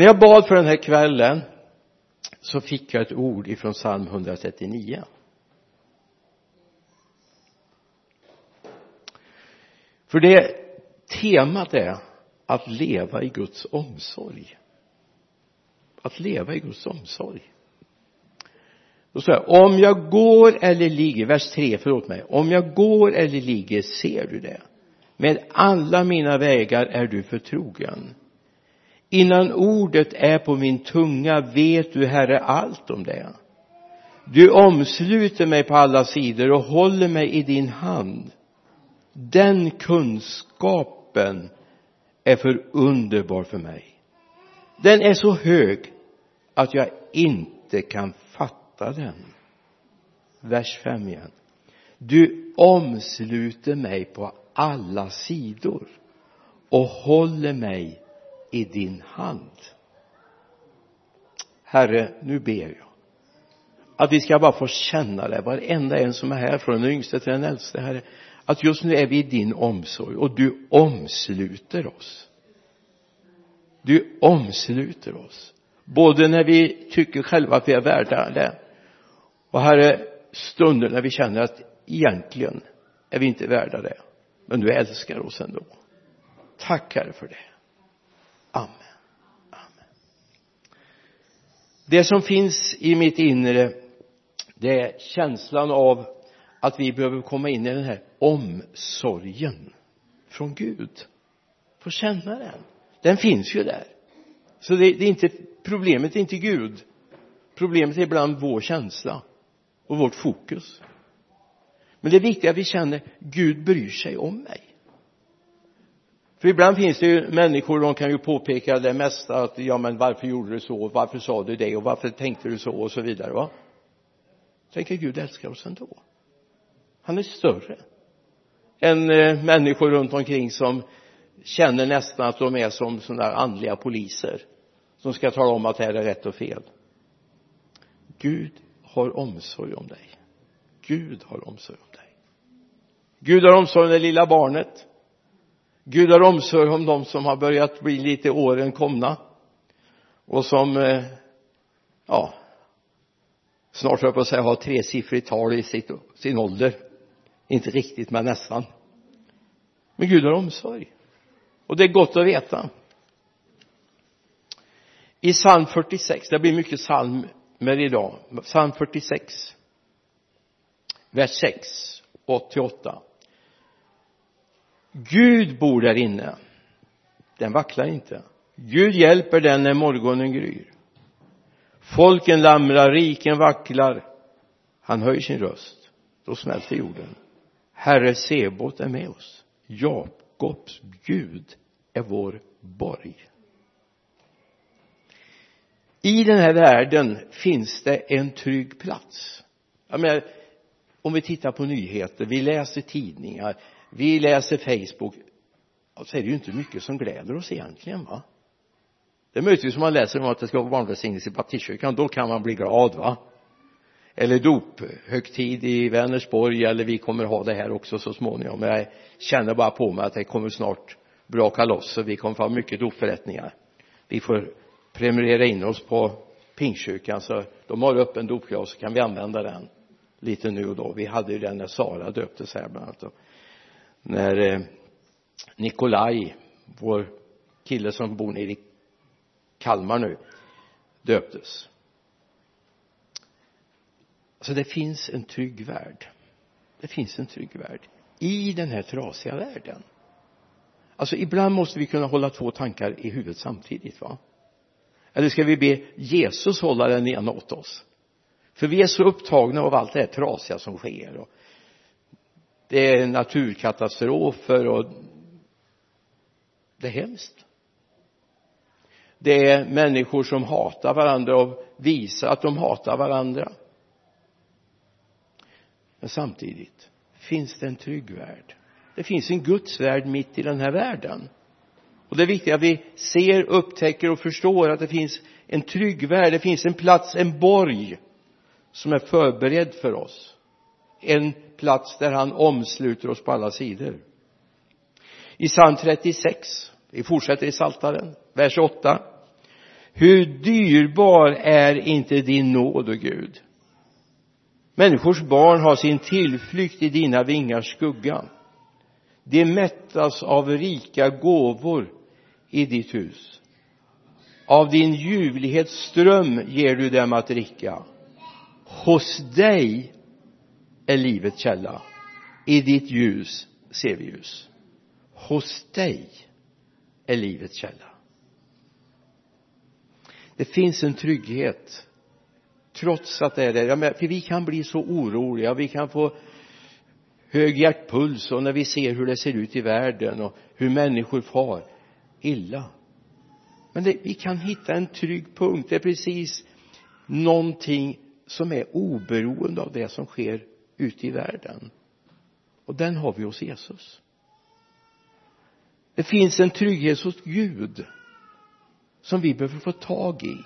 när jag bad för den här kvällen så fick jag ett ord ifrån psalm 139 för det temat är att leva i Guds omsorg. Att leva i Guds omsorg. Då sa jag, om jag går eller ligger vers 3 förlåt mig. Om jag går eller ligger ser du det? Med alla mina vägar är du förtrogen innan ordet är på min tunga vet du herre allt om det. Du omsluter mig på alla sidor och håller mig i din hand. Den kunskapen är för underbar för mig. Den är så hög att jag inte kan fatta den. Vers 5 igen. Du omsluter mig på alla sidor och håller mig i din hand. Herre, nu ber jag att vi ska bara få känna det, varenda en som är här från den yngste till den äldste, Herre att just nu är vi i din omsorg och du omsluter oss. Du omsluter oss. Både när vi tycker själva att vi är värda det och herre stunder när vi känner att egentligen är vi inte värda det men du älskar oss ändå. Tack herre för det amen. Amen. Det som finns i mitt inre det är känslan av att vi behöver komma in i den här omsorgen från Gud. Få känna den. Den finns ju där. Så det, det är inte problemet är inte Gud. Problemet är ibland vår känsla och vårt fokus. Men det är viktigt att vi känner Gud bryr sig om mig för ibland finns det ju människor de kan ju påpeka det mesta att ja men varför gjorde du så? Varför sa du det? Och varför tänkte du så? Och så vidare va? Tänker Gud älskar oss ändå. Han är större än eh, människor runt omkring som känner nästan att de är som sådana där andliga poliser som ska tala om att det här är rätt och fel. Gud har omsorg om dig. Gud har omsorg om dig. Gud har omsorg om det lilla barnet. Gud har omsorg om de som har börjat bli lite åren komna. Och som eh, ja snart höll jag på att säga har tresiffrigt tal i sitt, sin ålder. Inte riktigt men nästan. Men Gud har omsorg. Och det är gott att veta. I psalm 46 det blir mycket psalmer idag. Psalm 46 vers 6 till 8 Gud bor där inne. Den vacklar inte. Gud hjälper den när morgonen gryr. Folken lamrar, riken vacklar. Han höjer sin röst. Då smälter jorden. Herre Sebot är med oss. Jakobs Gud är vår borg. I den här världen finns det en trygg plats. Jag menar om vi tittar på nyheter vi läser tidningar vi läser Facebook. Så är det ju inte mycket som gläder oss egentligen va? Det är möjligtvis om man läser om att det ska vara barnvälsignelse i baptistkyrkan då kan man bli glad va? Eller dophögtid i Vänersborg eller vi kommer ha det här också så småningom. Jag känner bara på mig att det kommer snart braka loss och vi kommer få ha mycket dopförrättningar. Vi får prenumerera in oss på Pingstkyrkan så de har öppen dopgrav så kan vi använda den lite nu och då. Vi hade ju den när Sara döptes här bland annat när eh, Nikolaj vår kille som bor nere i Kalmar nu döptes. Alltså det finns en trygg värld. Det finns en trygg värld i den här trasiga världen. Alltså ibland måste vi kunna hålla två tankar i huvudet samtidigt va? Eller ska vi be Jesus hålla den ena åt oss? För vi är så upptagna av allt det här trasiga som sker och det är naturkatastrofer och det är hemskt. Det är människor som hatar varandra och visar att de hatar varandra. Men samtidigt finns det en trygg värld? Det finns en Guds värld mitt i den här världen. Och det är viktigt att vi ser, upptäcker och förstår att det finns en trygg värld, det finns en plats, en borg som är förberedd för oss. En plats där han omsluter oss på alla sidor. I psalm 36 vi fortsätter i saltaren vers 8 hur dyrbar är inte din nåd, och Gud? Människors barn har sin tillflykt i dina vingars skugga. De mättas av rika gåvor i ditt hus. Av din ljuvlighets ström ger du dem att dricka. Hos dig är livets källa. I ditt ljus ser vi ljus. Hos dig är livets källa. Det finns en trygghet trots att det är det för vi kan bli så oroliga vi kan få hög hjärtpuls och när vi ser hur det ser ut i världen och hur människor far illa. Men det, vi kan hitta en trygg punkt. Det är precis någonting som är oberoende av det som sker ute i världen. Och den har vi hos Jesus. Det finns en trygghet hos Gud som vi behöver få tag i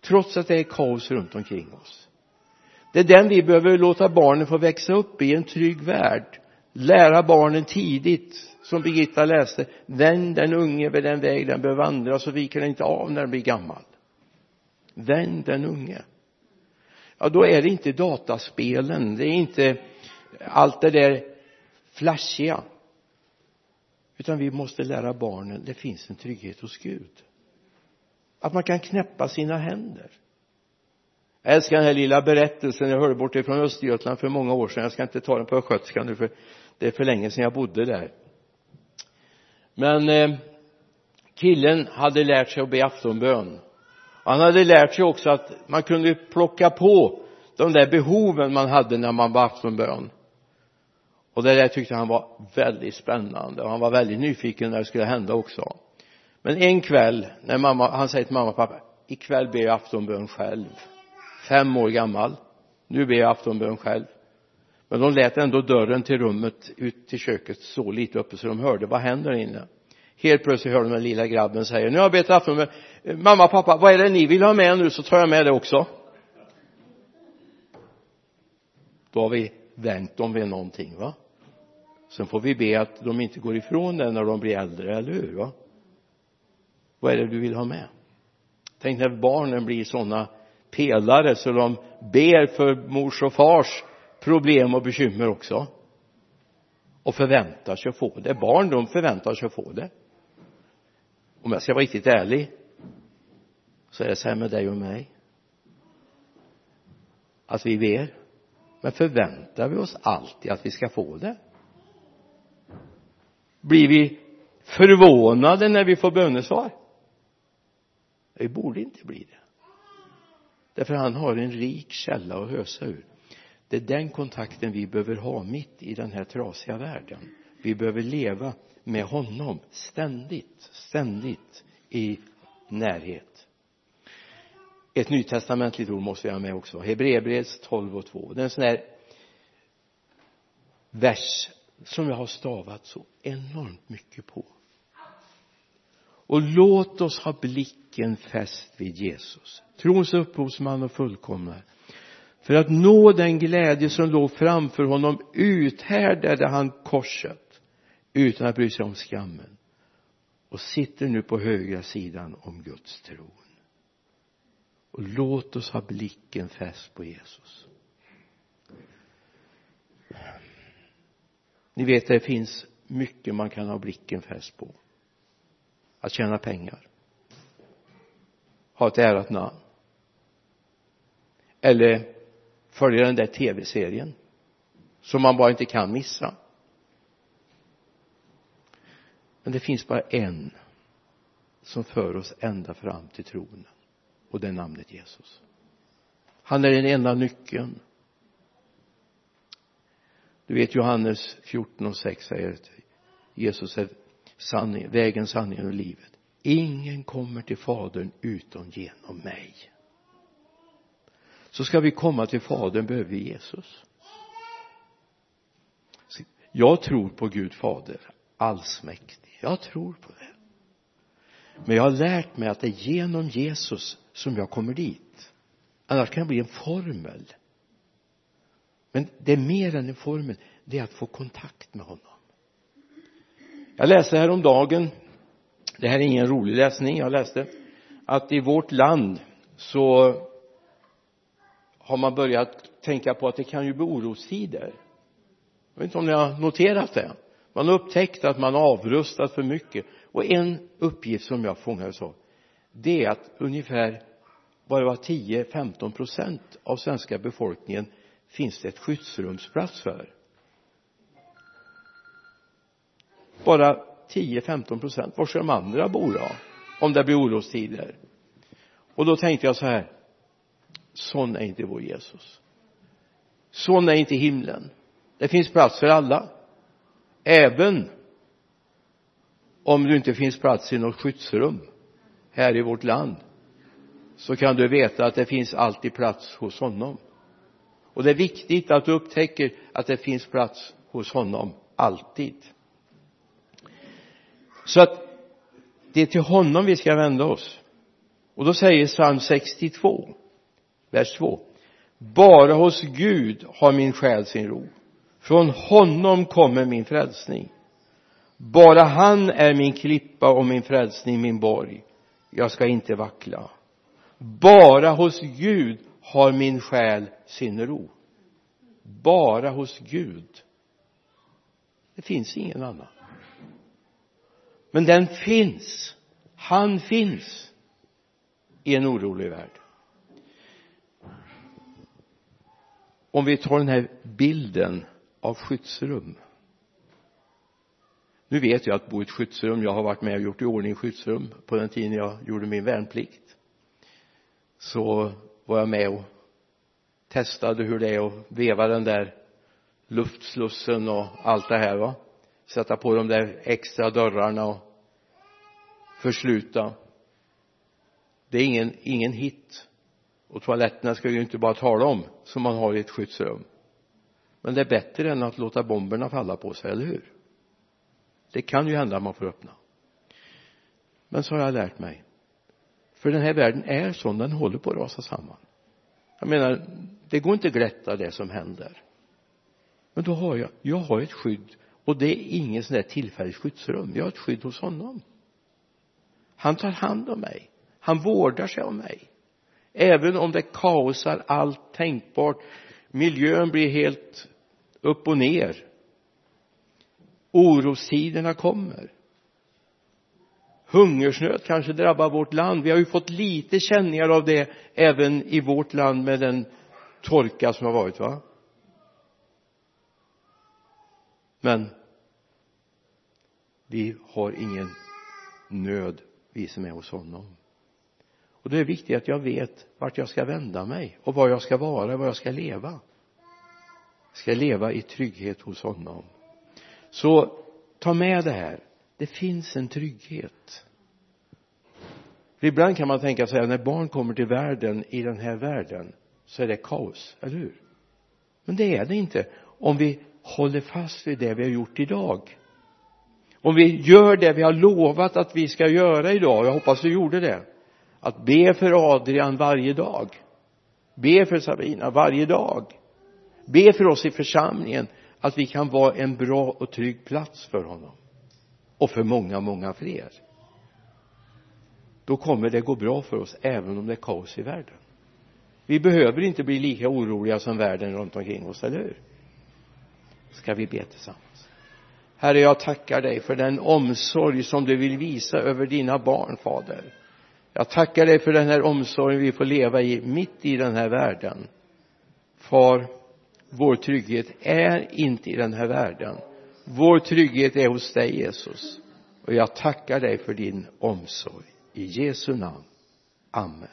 trots att det är kaos runt omkring oss. Det är den vi behöver låta barnen få växa upp i en trygg värld. Lära barnen tidigt som Birgitta läste vänd den unge vid den väg den bör vandra så viker den inte av när den blir gammal. Vänd den unge ja då är det inte dataspelen det är inte allt det där flashiga. Utan vi måste lära barnen det finns en trygghet hos Gud. Att man kan knäppa sina händer. Jag älskar den här lilla berättelsen jag hörde bortifrån Östergötland för många år sedan. Jag ska inte ta den på östgötska nu för det är för länge sedan jag bodde där. Men eh, killen hade lärt sig att be aftonbön han hade lärt sig också att man kunde plocka på de där behoven man hade när man bad aftonbön och det där tyckte han var väldigt spännande och han var väldigt nyfiken när det skulle hända också. Men en kväll när mamma, han säger till mamma och pappa ikväll ber jag aftonbön själv. Fem år gammal. Nu ber jag aftonbön själv. Men de lät ändå dörren till rummet ut till köket så lite uppe så de hörde vad händer inne? Helt plötsligt hör de den lilla grabben säga nu har jag bett aftonbön mamma pappa vad är det ni vill ha med nu? Så tar jag med det också. Då har vi vänt dem vid någonting va? Sen får vi be att de inte går ifrån det när de blir äldre, eller hur va? Vad är det du vill ha med? Tänk när barnen blir sådana pelare så de ber för mors och fars problem och bekymmer också. Och förväntar sig att få det. Barn de förväntar sig att få det om jag ska vara riktigt ärlig så är det så här med dig och mig. Att vi ber. Men förväntar vi oss alltid att vi ska få det? Blir vi förvånade när vi får bönesvar? Vi borde inte bli det. Därför han har en rik källa att ösa ur. Det är den kontakten vi behöver ha mitt i den här trasiga världen. Vi behöver leva med honom ständigt ständigt i närhet. Ett nytestamentligt ord måste vi ha med också. Hebreerbrevet 12 och 2 det är en sån här vers som jag har stavat så enormt mycket på. Och låt oss ha blicken fäst vid Jesus. Trons upphovsman och fullkomnare för att nå den glädje som låg framför honom uthärdade han korset utan att bry sig om skammen och sitter nu på högra sidan om Guds tron. Och låt oss ha blicken fäst på Jesus. Ni vet det finns mycket man kan ha blicken fäst på. Att tjäna pengar. Ha ett ärat namn. Eller följa den där tv-serien som man bara inte kan missa men det finns bara en som för oss ända fram till tronen och det är namnet Jesus. Han är den enda nyckeln. Du vet Johannes 14 och 6 säger att Jesus är sanning, vägen, sanningen och livet. Ingen kommer till fadern utom genom mig. Så ska vi komma till fadern behöver vi Jesus. Jag tror på Gud fader allsmäktig jag tror på det. Men jag har lärt mig att det är genom Jesus som jag kommer dit. Annars kan jag bli en formel. Men det är mer än en formel det är att få kontakt med honom. Jag läste häromdagen det här är ingen rolig läsning jag läste att i vårt land så har man börjat tänka på att det kan ju bli orostider. Jag vet inte om ni har noterat det man har upptäckt att man har avrustat för mycket. Och en uppgift som jag fångades av det är att ungefär bara var 10-15 procent av svenska befolkningen finns det ett skyddsrumsplats för. Bara 10-15 procent. Var ska de andra bo då om det blir orostider? Och då tänkte jag så här sån är inte vår Jesus. Sån är inte himlen. Det finns plats för alla även om du inte finns plats i något skyddsrum här i vårt land så kan du veta att det finns alltid plats hos honom. Och det är viktigt att du upptäcker att det finns plats hos honom alltid. Så att det är till honom vi ska vända oss. Och då säger psalm 62 vers 2 bara hos Gud har min själ sin ro från honom kommer min frälsning. Bara han är min klippa och min frälsning min borg. Jag ska inte vackla. Bara hos Gud har min själ sin ro. Bara hos Gud. Det finns ingen annan. Men den finns. Han finns i en orolig värld. Om vi tar den här bilden av skyddsrum. Nu vet jag att bo i ett skyddsrum. Jag har varit med och gjort i ordning skyddsrum på den tiden jag gjorde min värnplikt. Så var jag med och testade hur det är att veva den där luftslussen och allt det här va. Sätta på de där extra dörrarna och försluta. Det är ingen, ingen hit. Och toaletterna ska vi ju inte bara tala om som man har i ett skyddsrum men det är bättre än att låta bomberna falla på sig, eller hur? Det kan ju hända att man får öppna. Men så har jag lärt mig. För den här världen är sån, den håller på att rasa samman. Jag menar det går inte att glätta det som händer. Men då har jag, jag har ett skydd och det är ingen sån där tillfälligt skyddsrum. Jag har ett skydd hos honom. Han tar hand om mig. Han vårdar sig om mig. Även om det kaosar allt tänkbart miljön blir helt upp och ner. Orostiderna kommer. Hungersnöd kanske drabbar vårt land. Vi har ju fått lite känningar av det även i vårt land med den torka som har varit va? Men vi har ingen nöd vi som är hos honom. Och det är viktigt att jag vet vart jag ska vända mig och var jag ska vara, var jag ska leva ska leva i trygghet hos honom. Så ta med det här. Det finns en trygghet. För ibland kan man tänka sig att när barn kommer till världen i den här världen så är det kaos, eller hur? Men det är det inte om vi håller fast vid det vi har gjort idag. Om vi gör det vi har lovat att vi ska göra idag jag hoppas du gjorde det att be för Adrian varje dag. Be för Sabina varje dag be för oss i församlingen att vi kan vara en bra och trygg plats för honom. Och för många, många fler. Då kommer det gå bra för oss även om det är kaos i världen. Vi behöver inte bli lika oroliga som världen runt omkring oss, eller hur? Ska vi be tillsammans? Herre jag tackar dig för den omsorg som du vill visa över dina barn fader. Jag tackar dig för den här omsorgen vi får leva i mitt i den här världen. Far vår trygghet är inte i den här världen. Vår trygghet är hos dig Jesus. Och jag tackar dig för din omsorg. I Jesu namn. Amen.